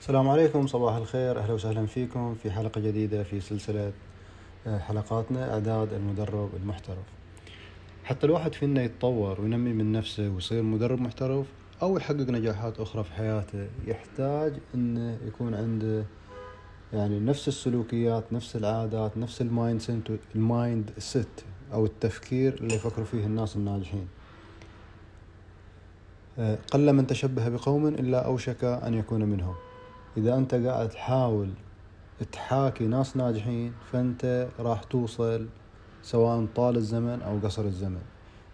السلام عليكم صباح الخير. أهلا وسهلا فيكم في حلقة جديدة في سلسلة آه، حلقاتنا أعداد المدرب المحترف. حتى الواحد فينا يتطور وينمي من نفسه ويصير مدرب محترف أو يحقق نجاحات أخرى في حياته يحتاج إنه يكون عنده يعني نفس السلوكيات نفس العادات نفس ال mindset ال mindset أو التفكير اللي يفكروا فيه الناس الناجحين. آه، قل من تشبه بقوم إلا أوشك أن يكون منهم. إذا أنت قاعد تحاول تحاكي ناس ناجحين فأنت راح توصل سواء طال الزمن أو قصر الزمن.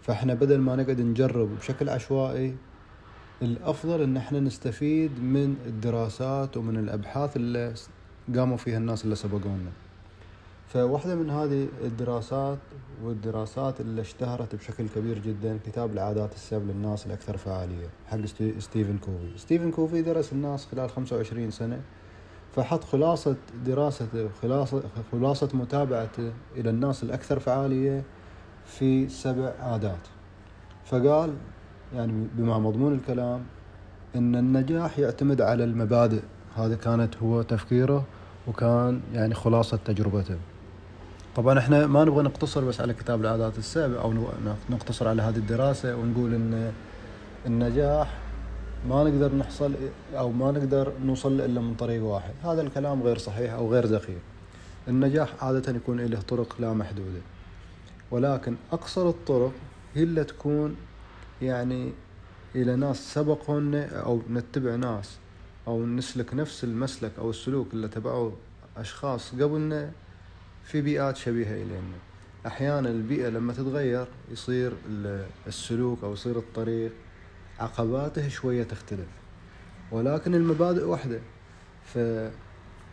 فإحنا بدل ما نقعد نجرب بشكل عشوائي الأفضل إن إحنا نستفيد من الدراسات ومن الأبحاث اللي قاموا فيها الناس اللي سبقونا. فواحدة من هذه الدراسات والدراسات اللي اشتهرت بشكل كبير جدا كتاب العادات السبع للناس الأكثر فعالية حق ستيفن كوفي. ستيفن كوفي درس الناس خلال 25 سنة فحط خلاصة دراسته خلاصة, خلاصة متابعته إلى الناس الأكثر فعالية في سبع عادات. فقال يعني بما مضمون الكلام إن النجاح يعتمد على المبادئ. هذا كانت هو تفكيره وكان يعني خلاصة تجربته. طبعا إحنا ما نبغى نقتصر بس على كتاب العادات السبع أو نقتصر على هذه الدراسة ونقول إن النجاح ما نقدر نحصل أو ما نقدر نوصل إلا من طريق واحد. هذا الكلام غير صحيح أو غير دقيق. النجاح عادة يكون له طرق لا محدودة. ولكن أقصر الطرق هي اللي تكون يعني إلى ناس سبقون أو نتبع ناس أو نسلك نفس المسلك أو السلوك اللي تبعوه أشخاص قبلنا في بيئات شبيهة إلينا. أحيانا البيئة لما تتغير يصير السلوك أو يصير الطريق عقباته شوية تختلف. ولكن المبادئ واحدة. فاللي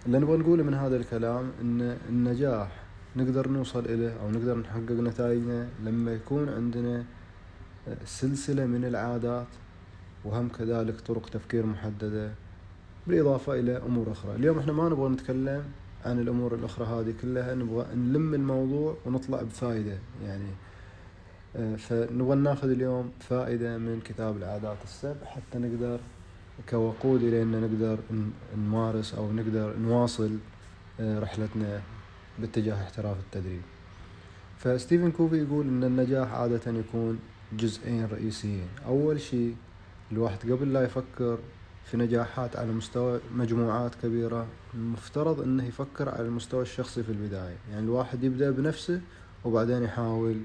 نبغى نقوله من هذا الكلام إن النجاح نقدر نوصل إليه أو نقدر نحقق نتائجنا لما يكون عندنا سلسلة من العادات وهم كذلك طرق تفكير محددة بالإضافة إلى أمور أخرى. اليوم إحنا ما نبغى نتكلم عن الأمور الأخرى هذه كلها نبغى نلم الموضوع ونطلع بفائدة يعني آه، فنبغى ناخذ اليوم فائدة من كتاب العادات السبع حتى نقدر كوقود إلى أن نقدر نمارس أو نقدر نواصل آه، رحلتنا باتجاه احتراف التدريب. فستيفن كوفي يقول أن النجاح عادة يكون جزئين رئيسيين. أول شيء الواحد قبل لا يفكر في نجاحات على مستوى مجموعات كبيرة. المفترض إنه يفكر على المستوى الشخصي في البداية. يعني الواحد يبدأ بنفسه وبعدين يحاول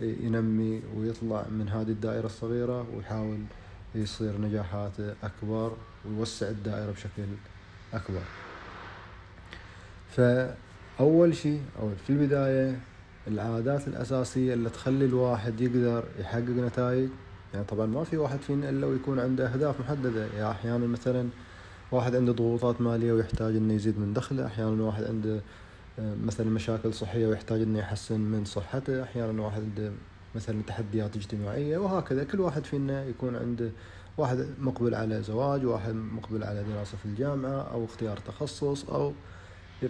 ينمي ويطلع من هذه الدائرة الصغيرة ويحاول يصير نجاحاته أكبر ويوسع الدائرة بشكل أكبر. فأول شيء أو في البداية العادات الأساسية اللي تخلي الواحد يقدر يحقق نتائج يعني طبعا ما في واحد فينا إلا ويكون عنده أهداف محددة. يعني أحيانا مثلا واحد عنده ضغوطات مالية ويحتاج إنه يزيد من دخله. أحيانا واحد عنده آه، مثلا مشاكل صحية ويحتاج إنه يحسن من صحته. أحيانا واحد عنده مثلا تحديات اجتماعية وهكذا. كل واحد فينا يكون عنده واحد مقبل على زواج واحد مقبل على دراسة في الجامعة أو اختيار تخصص أو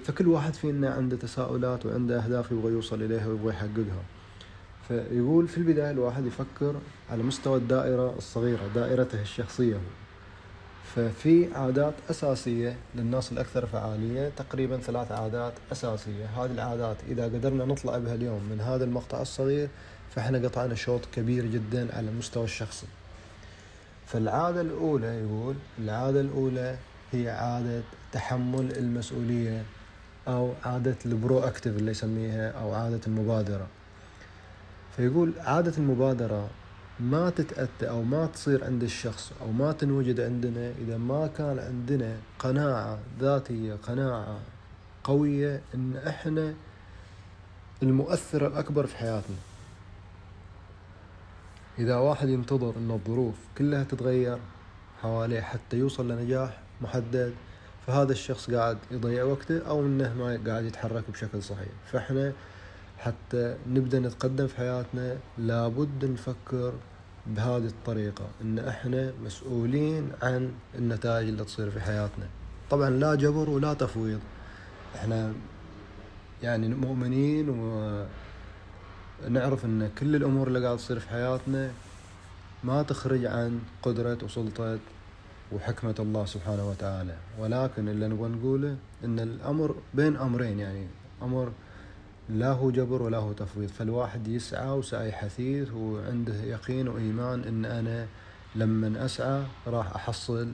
فكل واحد فينا عنده تساؤلات وعنده أهداف يبغى يوصل إليها ويبغى يحققها. فيقول في البداية الواحد يفكر على مستوى الدائرة الصغيرة دائرته الشخصية. ففي عادات أساسية للناس الأكثر فعالية تقريبا ثلاث عادات أساسية. هذه العادات إذا قدرنا نطلع بها اليوم من هذا المقطع الصغير فإحنا قطعنا شوط كبير جدا على المستوى الشخصي. فالعادة الأولى يقول العادة الأولى هي عادة تحمل المسؤولية أو عادة البرو أكتف اللي يسميها أو عادة المبادرة. فيقول عادة المبادرة ما تتأتى أو ما تصير عند الشخص أو ما تنوجد عندنا إذا ما كان عندنا قناعة ذاتية قناعة قوية إن إحنا المؤثر الأكبر في حياتنا. إذا واحد ينتظر إن الظروف كلها تتغير حواليه حتى يوصل لنجاح محدد فهذا الشخص قاعد يضيع وقته أو إنه ما قاعد يتحرك بشكل صحيح. فإحنا حتى نبدأ نتقدم في حياتنا لابد نفكر بهذه الطريقة إن إحنا مسؤولين عن النتائج اللي تصير في حياتنا. طبعا لا جبر ولا تفويض. إحنا يعني مؤمنين ونعرف إن كل الأمور اللي قاعد تصير في حياتنا ما تخرج عن قدرة وسلطة وحكمة الله سبحانه وتعالى. ولكن اللي نبغى نقوله إن الأمر بين أمرين يعني أمر لا هو جبر ولا هو تفويض. فالواحد يسعى وسعي حثيث وعنده يقين وإيمان إن أنا لما أسعى راح أحصل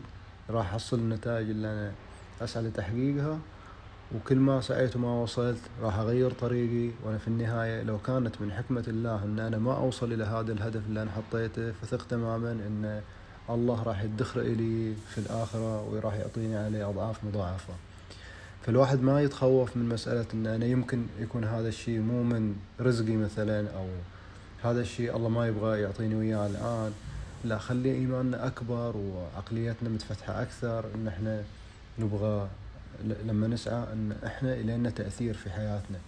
راح أحصل النتائج اللي أنا أسعى لتحقيقها. وكل ما سعيت وما وصلت راح أغير طريقي. وأنا في النهاية لو كانت من حكمة الله إن أنا ما أوصل إلى هذا الهدف اللي أنا حطيته فثق تماما إن الله راح يدخر إلي في الآخرة وراح يعطيني عليه أضعاف مضاعفة. فالواحد ما يتخوف من مسألة أن أنا يمكن يكون هذا الشيء مو من رزقي مثلا أو هذا الشيء الله ما يبغى يعطيني وياه الآن. لا خلي إيماننا أكبر وعقليتنا متفتحة أكثر إن إحنا نبغى لما نسعى أن إحنا إلينا تأثير في حياتنا.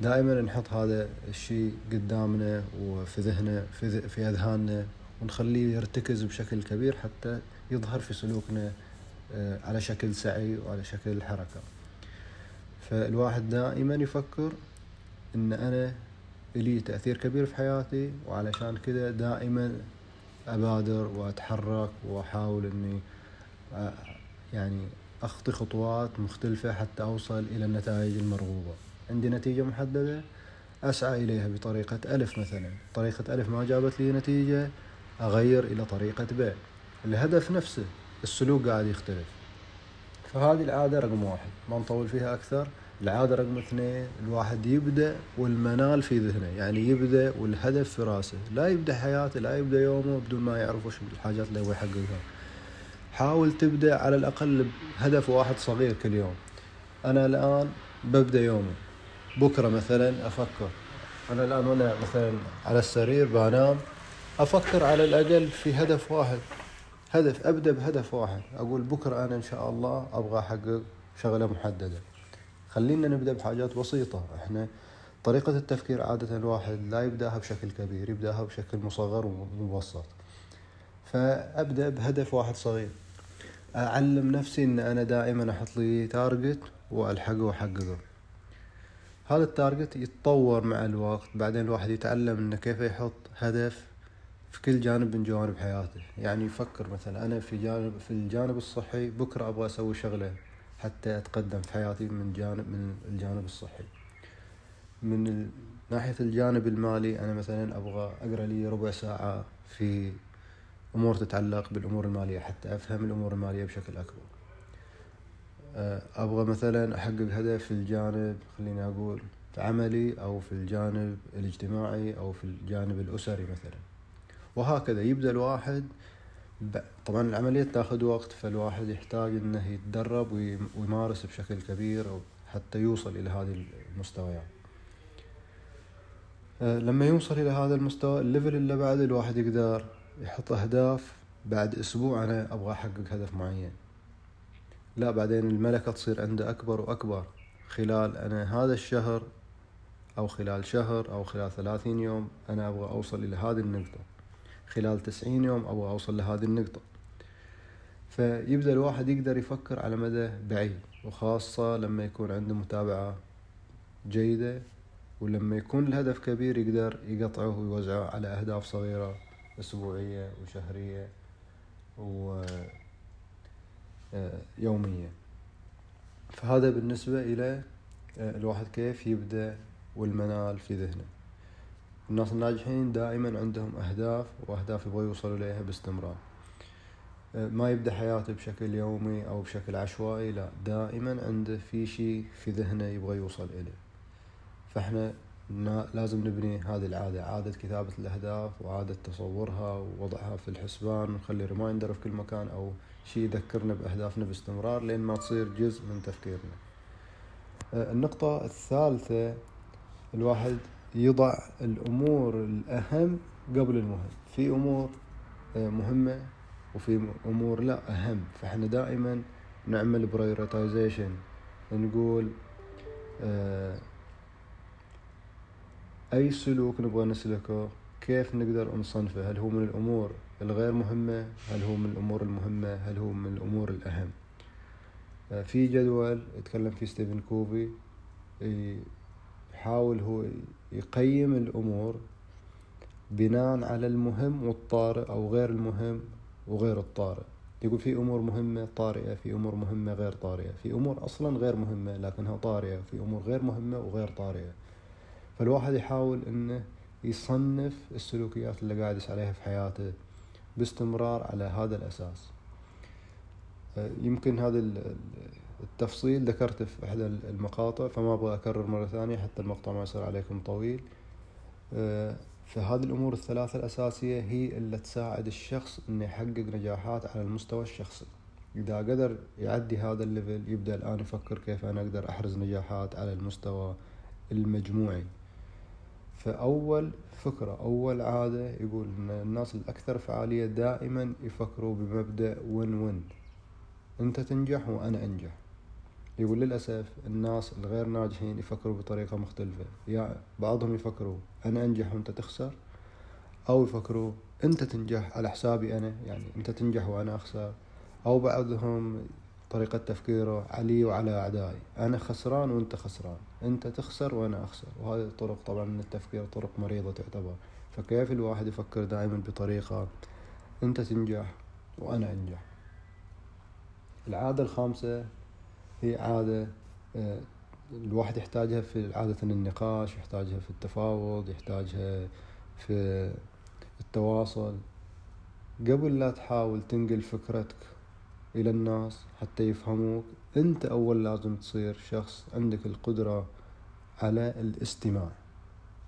دائما نحط هذا الشيء قدامنا وفي ذهننا في, في أذهاننا ونخليه يرتكز بشكل كبير حتى يظهر في سلوكنا آه، على شكل سعي وعلى شكل حركة. فالواحد دائما يفكر إن أنا لي تأثير كبير في حياتي وعلشان كذا دائما أبادر وأتحرك وأحاول إني آه، يعني أخطي خطوات مختلفة حتى أوصل إلى النتائج المرغوبة. عندي نتيجة محددة أسعى إليها بطريقة ألف مثلا. طريقة ألف ما جابت لي نتيجة أغير إلى طريقة ب. الهدف نفسه السلوك قاعد يختلف. فهذه العادة رقم واحد. ما نطول فيها أكثر. العادة رقم اثنين الواحد يبدأ والمنال في ذهنه. يعني يبدأ والهدف في رأسه. لا يبدأ حياته لا يبدأ يومه بدون ما يعرف وش الحاجات اللي يبغى يحققها. حاول تبدأ على الأقل بهدف واحد صغير كل يوم. أنا الآن ببدأ يومي. بكرة مثلا أفكر. أنا الآن وأنا مثلا على السرير بنام. أفكر على الأقل في هدف واحد. هدف أبدأ بهدف واحد. أقول بكرة أنا إن شاء الله أبغى أحقق شغلة محددة. خلينا نبدأ بحاجات بسيطة. إحنا طريقة التفكير عادة الواحد لا يبدأها بشكل كبير يبدأها بشكل مصغر ومبسط. فأبدأ بهدف واحد صغير. أعلم نفسي أن أنا دائما أحط لي target وألحقه وأحققه. هذا ال target يتطور مع الوقت. بعدين الواحد يتعلم أنه كيف يحط هدف في كل جانب من جوانب حياته. يعني يفكر مثلا أنا في جانب في الجانب الصحي بكرة أبغى أسوي شغلة حتى أتقدم في حياتي من جانب من الجانب الصحي. من ناحية الجانب المالي أنا مثلا أبغى أقرأ لي ربع ساعة في أمور تتعلق بالأمور المالية حتى أفهم الأمور المالية بشكل أكبر. أبغى مثلا أحقق هدف في الجانب خليني أقول في عملي أو في الجانب الاجتماعي أو في الجانب الأسري مثلا. وهكذا يبدأ الواحد. طبعا العملية تاخذ وقت فالواحد يحتاج إنه يتدرب ويمارس بشكل كبير حتى يوصل إلى هذه المستويات آه، لما يوصل إلى هذا المستوى الليفل اللي بعده الواحد يقدر يحط أهداف بعد أسبوع أنا أبغى أحقق هدف معين. لا بعدين الملكة تصير عنده أكبر وأكبر. خلال أنا هذا الشهر أو خلال شهر أو خلال ثلاثين يوم أنا أبغى أوصل إلى هذه النقطة. خلال تسعين يوم أبغى أوصل لهذه النقطة. فيبدأ الواحد يقدر يفكر على مدى بعيد وخاصة لما يكون عنده متابعة جيدة ولما يكون الهدف كبير يقدر يقطعه ويوزعه على أهداف صغيرة أسبوعية وشهرية ويومية آه، فهذا بالنسبة إلى آه، الواحد كيف يبدأ والمنال في ذهنه. الناس الناجحين دائما عندهم أهداف وأهداف يبغوا يوصلوا إليها باستمرار. أه، ما يبدأ حياته بشكل يومي أو بشكل عشوائي لا دائما عنده في شيء في ذهنه يبغى يوصل إليه. فإحنا لازم نبني هذه العادة عادة كتابة الأهداف وعادة تصورها ووضعها في الحسبان ونخلي reminder في كل مكان أو شيء يذكرنا بأهدافنا باستمرار لين ما تصير جزء من تفكيرنا. أه، النقطة الثالثة الواحد يضع الأمور الأهم قبل المهم. في أمور آه، مهمة وفي أمور لا أهم. فإحنا دائما نعمل prioritization نقول آه، أي سلوك نبغى نسلكه كيف نقدر نصنفه؟ هل هو من الأمور الغير مهمة؟ هل هو من الأمور المهمة؟ هل هو من الأمور الأهم؟ آه، في جدول يتكلم فيه ستيفن كوفي يحاول هو يقيم الأمور بناء على المهم والطارئ أو غير المهم وغير الطارئ. يقول في أمور مهمة طارئة في أمور مهمة غير طارئة في أمور أصلا غير مهمة لكنها طارئة في أمور غير مهمة وغير طارئة. فالواحد يحاول أنه يصنف السلوكيات اللي قاعد يسعى عليها في حياته باستمرار على هذا الأساس. يمكن هذا التفصيل ذكرته في إحدى المقاطع فما أبغى أكرر مرة ثانية حتى المقطع ما يصير عليكم طويل. فهذه الأمور الثلاثة الأساسية هي اللي تساعد الشخص إنه يحقق نجاحات على المستوى الشخصي. إذا قدر يعدي هذا الليفل يبدأ الآن يفكر كيف أنا أقدر أحرز نجاحات على المستوى المجموعي. فأول فكرة أول عادة يقول إن الناس الأكثر فعالية دائما يفكروا بمبدأ وين وين أنت تنجح وأنا أنجح. يقول للأسف الناس الغير ناجحين يفكروا بطريقة مختلفة. يعني بعضهم يفكروا أنا أنجح وأنت تخسر أو يفكروا أنت تنجح على حسابي أنا يعني أنت تنجح وأنا أخسر. أو بعضهم طريقة تفكيره علي وعلى أعدائي. أنا خسران وأنت خسران. أنت تخسر وأنا أخسر. وهذه الطرق طبعا من التفكير طرق مريضة تعتبر. فكيف الواحد يفكر دائما بطريقة أنت تنجح وأنا أنجح؟ العادة الخامسة هي عادة آه، الواحد يحتاجها في عادة النقاش يحتاجها في التفاوض يحتاجها في التواصل. قبل لا تحاول تنقل فكرتك إلى الناس حتى يفهموك أنت أول لازم تصير شخص عندك القدرة على الاستماع.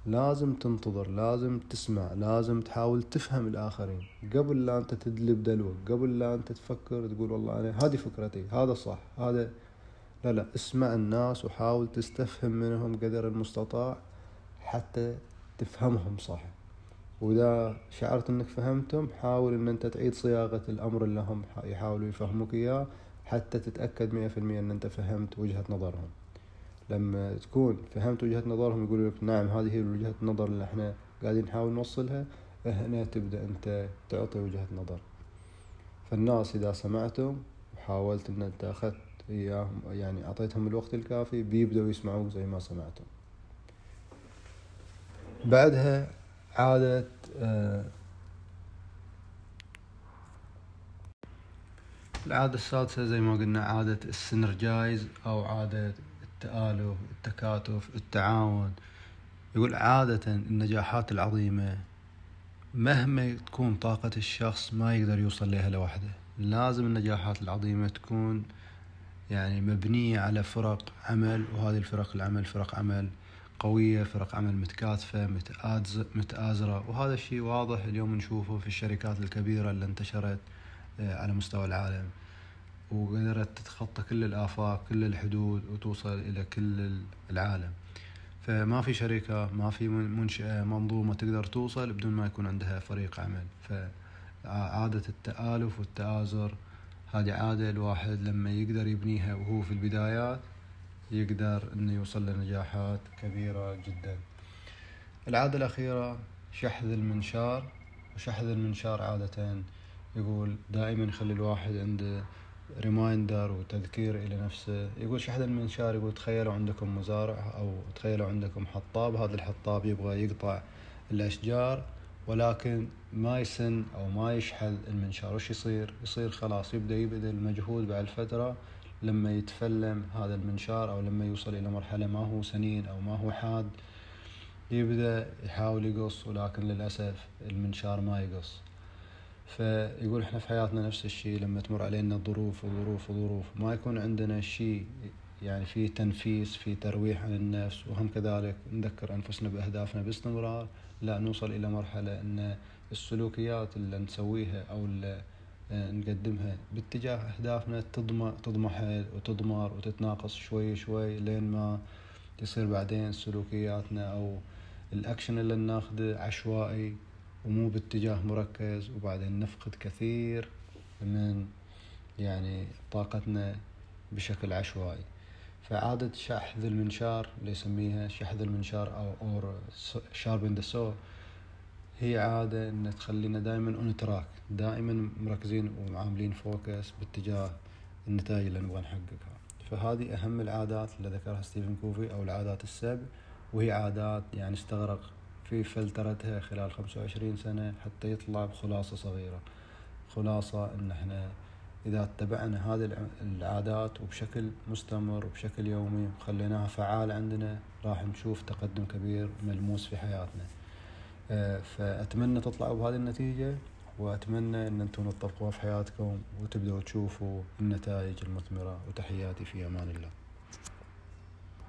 لازم تنتظر لازم تسمع لازم تحاول تفهم الآخرين. قبل لا أنت تدلب دلوك قبل لا أنت تفكر تقول والله أنا هذه فكرتي هذا صح هذا لا لا. اسمع الناس وحاول تستفهم منهم قدر المستطاع حتى تفهمهم صح وإذا شعرت إنك فهمتهم حاول إن أنت تعيد صياغة الأمر اللي هم يحاولوا يفهموك إياه حتى تتأكد مية في المية إن أنت فهمت وجهة نظرهم. لما تكون فهمت وجهة نظرهم يقولوا لك نعم هذه هي وجهة النظر اللي إحنا قاعدين نحاول نوصلها. هنا تبدأ أنت تعطي وجهة نظر. فالناس إذا سمعتهم وحاولت إن أنت أخذت إياهم. يعني أعطيتهم الوقت الكافي بيبدأوا يسمعوك زي ما سمعتهم. بعدها عادة آه، العادة السادسة زي ما قلنا عادة السنرجايز أو عادة التآلف التكاتف التعاون. يقول عادة النجاحات العظيمة مهما تكون طاقة الشخص ما يقدر يوصل لها لوحده. لازم النجاحات العظيمة تكون يعني مبنية على فرق عمل وهذه الفرق العمل فرق عمل قوية فرق عمل متكاتفة متآزرة. وهذا الشيء واضح اليوم نشوفه في الشركات الكبيرة اللي انتشرت آه، على مستوى العالم. وقدرت تتخطى كل الآفاق كل الحدود وتوصل إلى كل العالم. فما في شركة ما في منشأة منظومة تقدر توصل بدون ما يكون عندها فريق عمل. فعادة التآلف والتآزر هذه عادة الواحد لما يقدر يبنيها وهو في البدايات يقدر إنه يوصل لنجاحات كبيرة جدا. العادة الأخيرة شحذ المنشار وشحذ المنشار عادة يقول دائما يخلي الواحد عنده ريمايندر وتذكير إلى نفسه. يقول شحذ المنشار يقول تخيلوا عندكم مزارع أو تخيلوا عندكم حطاب هذا الحطاب يبغى يقطع الأشجار ولكن ما يسن أو ما يشحذ المنشار وش يصير؟ يصير خلاص يبدأ يبذل مجهود بعد فترة لما يتفلم هذا المنشار أو لما يوصل إلى مرحلة ما هو سنين أو ما هو حاد. يبدأ يحاول يقص ولكن للأسف المنشار ما يقص. فيقول إحنا في حياتنا نفس الشيء لما تمر علينا ظروف وظروف وظروف. ما يكون عندنا شيء يعني في تنفيس في ترويح عن النفس وهم كذلك نذكر أنفسنا بأهدافنا باستمرار لا نوصل إلى مرحلة أن السلوكيات اللي نسويها أو اللي نقدمها باتجاه أهدافنا تضمحل وتضمر وتتناقص شوي شوي لين ما تصير بعدين سلوكياتنا أو الأكشن اللي ناخده عشوائي ومو باتجاه مركز وبعدين نفقد كثير من يعني طاقتنا بشكل عشوائي. فعادة شحذ المنشار اللي يسميها شحذ المنشار أو or sharpen the saw هي عادة إن تخلينا دائما on track دائما مركزين وعاملين focus باتجاه النتائج اللي نبغى نحققها. فهذه أهم العادات اللي ذكرها ستيفن كوفي أو العادات السبع وهي عادات يعني استغرق في فلترتها خلال خمسة وعشرين سنة حتى يطلع بخلاصة صغيرة. خلاصة إن إحنا إذا اتبعنا هذه العادات وبشكل مستمر وبشكل يومي وخليناها فعالة عندنا راح نشوف تقدم كبير ملموس في حياتنا. آه، فأتمنى تطلعوا بهذه النتيجة وأتمنى أن أنتم تطبقوها في حياتكم وتبدأوا تشوفوا النتائج المثمرة وتحياتي في أمان الله.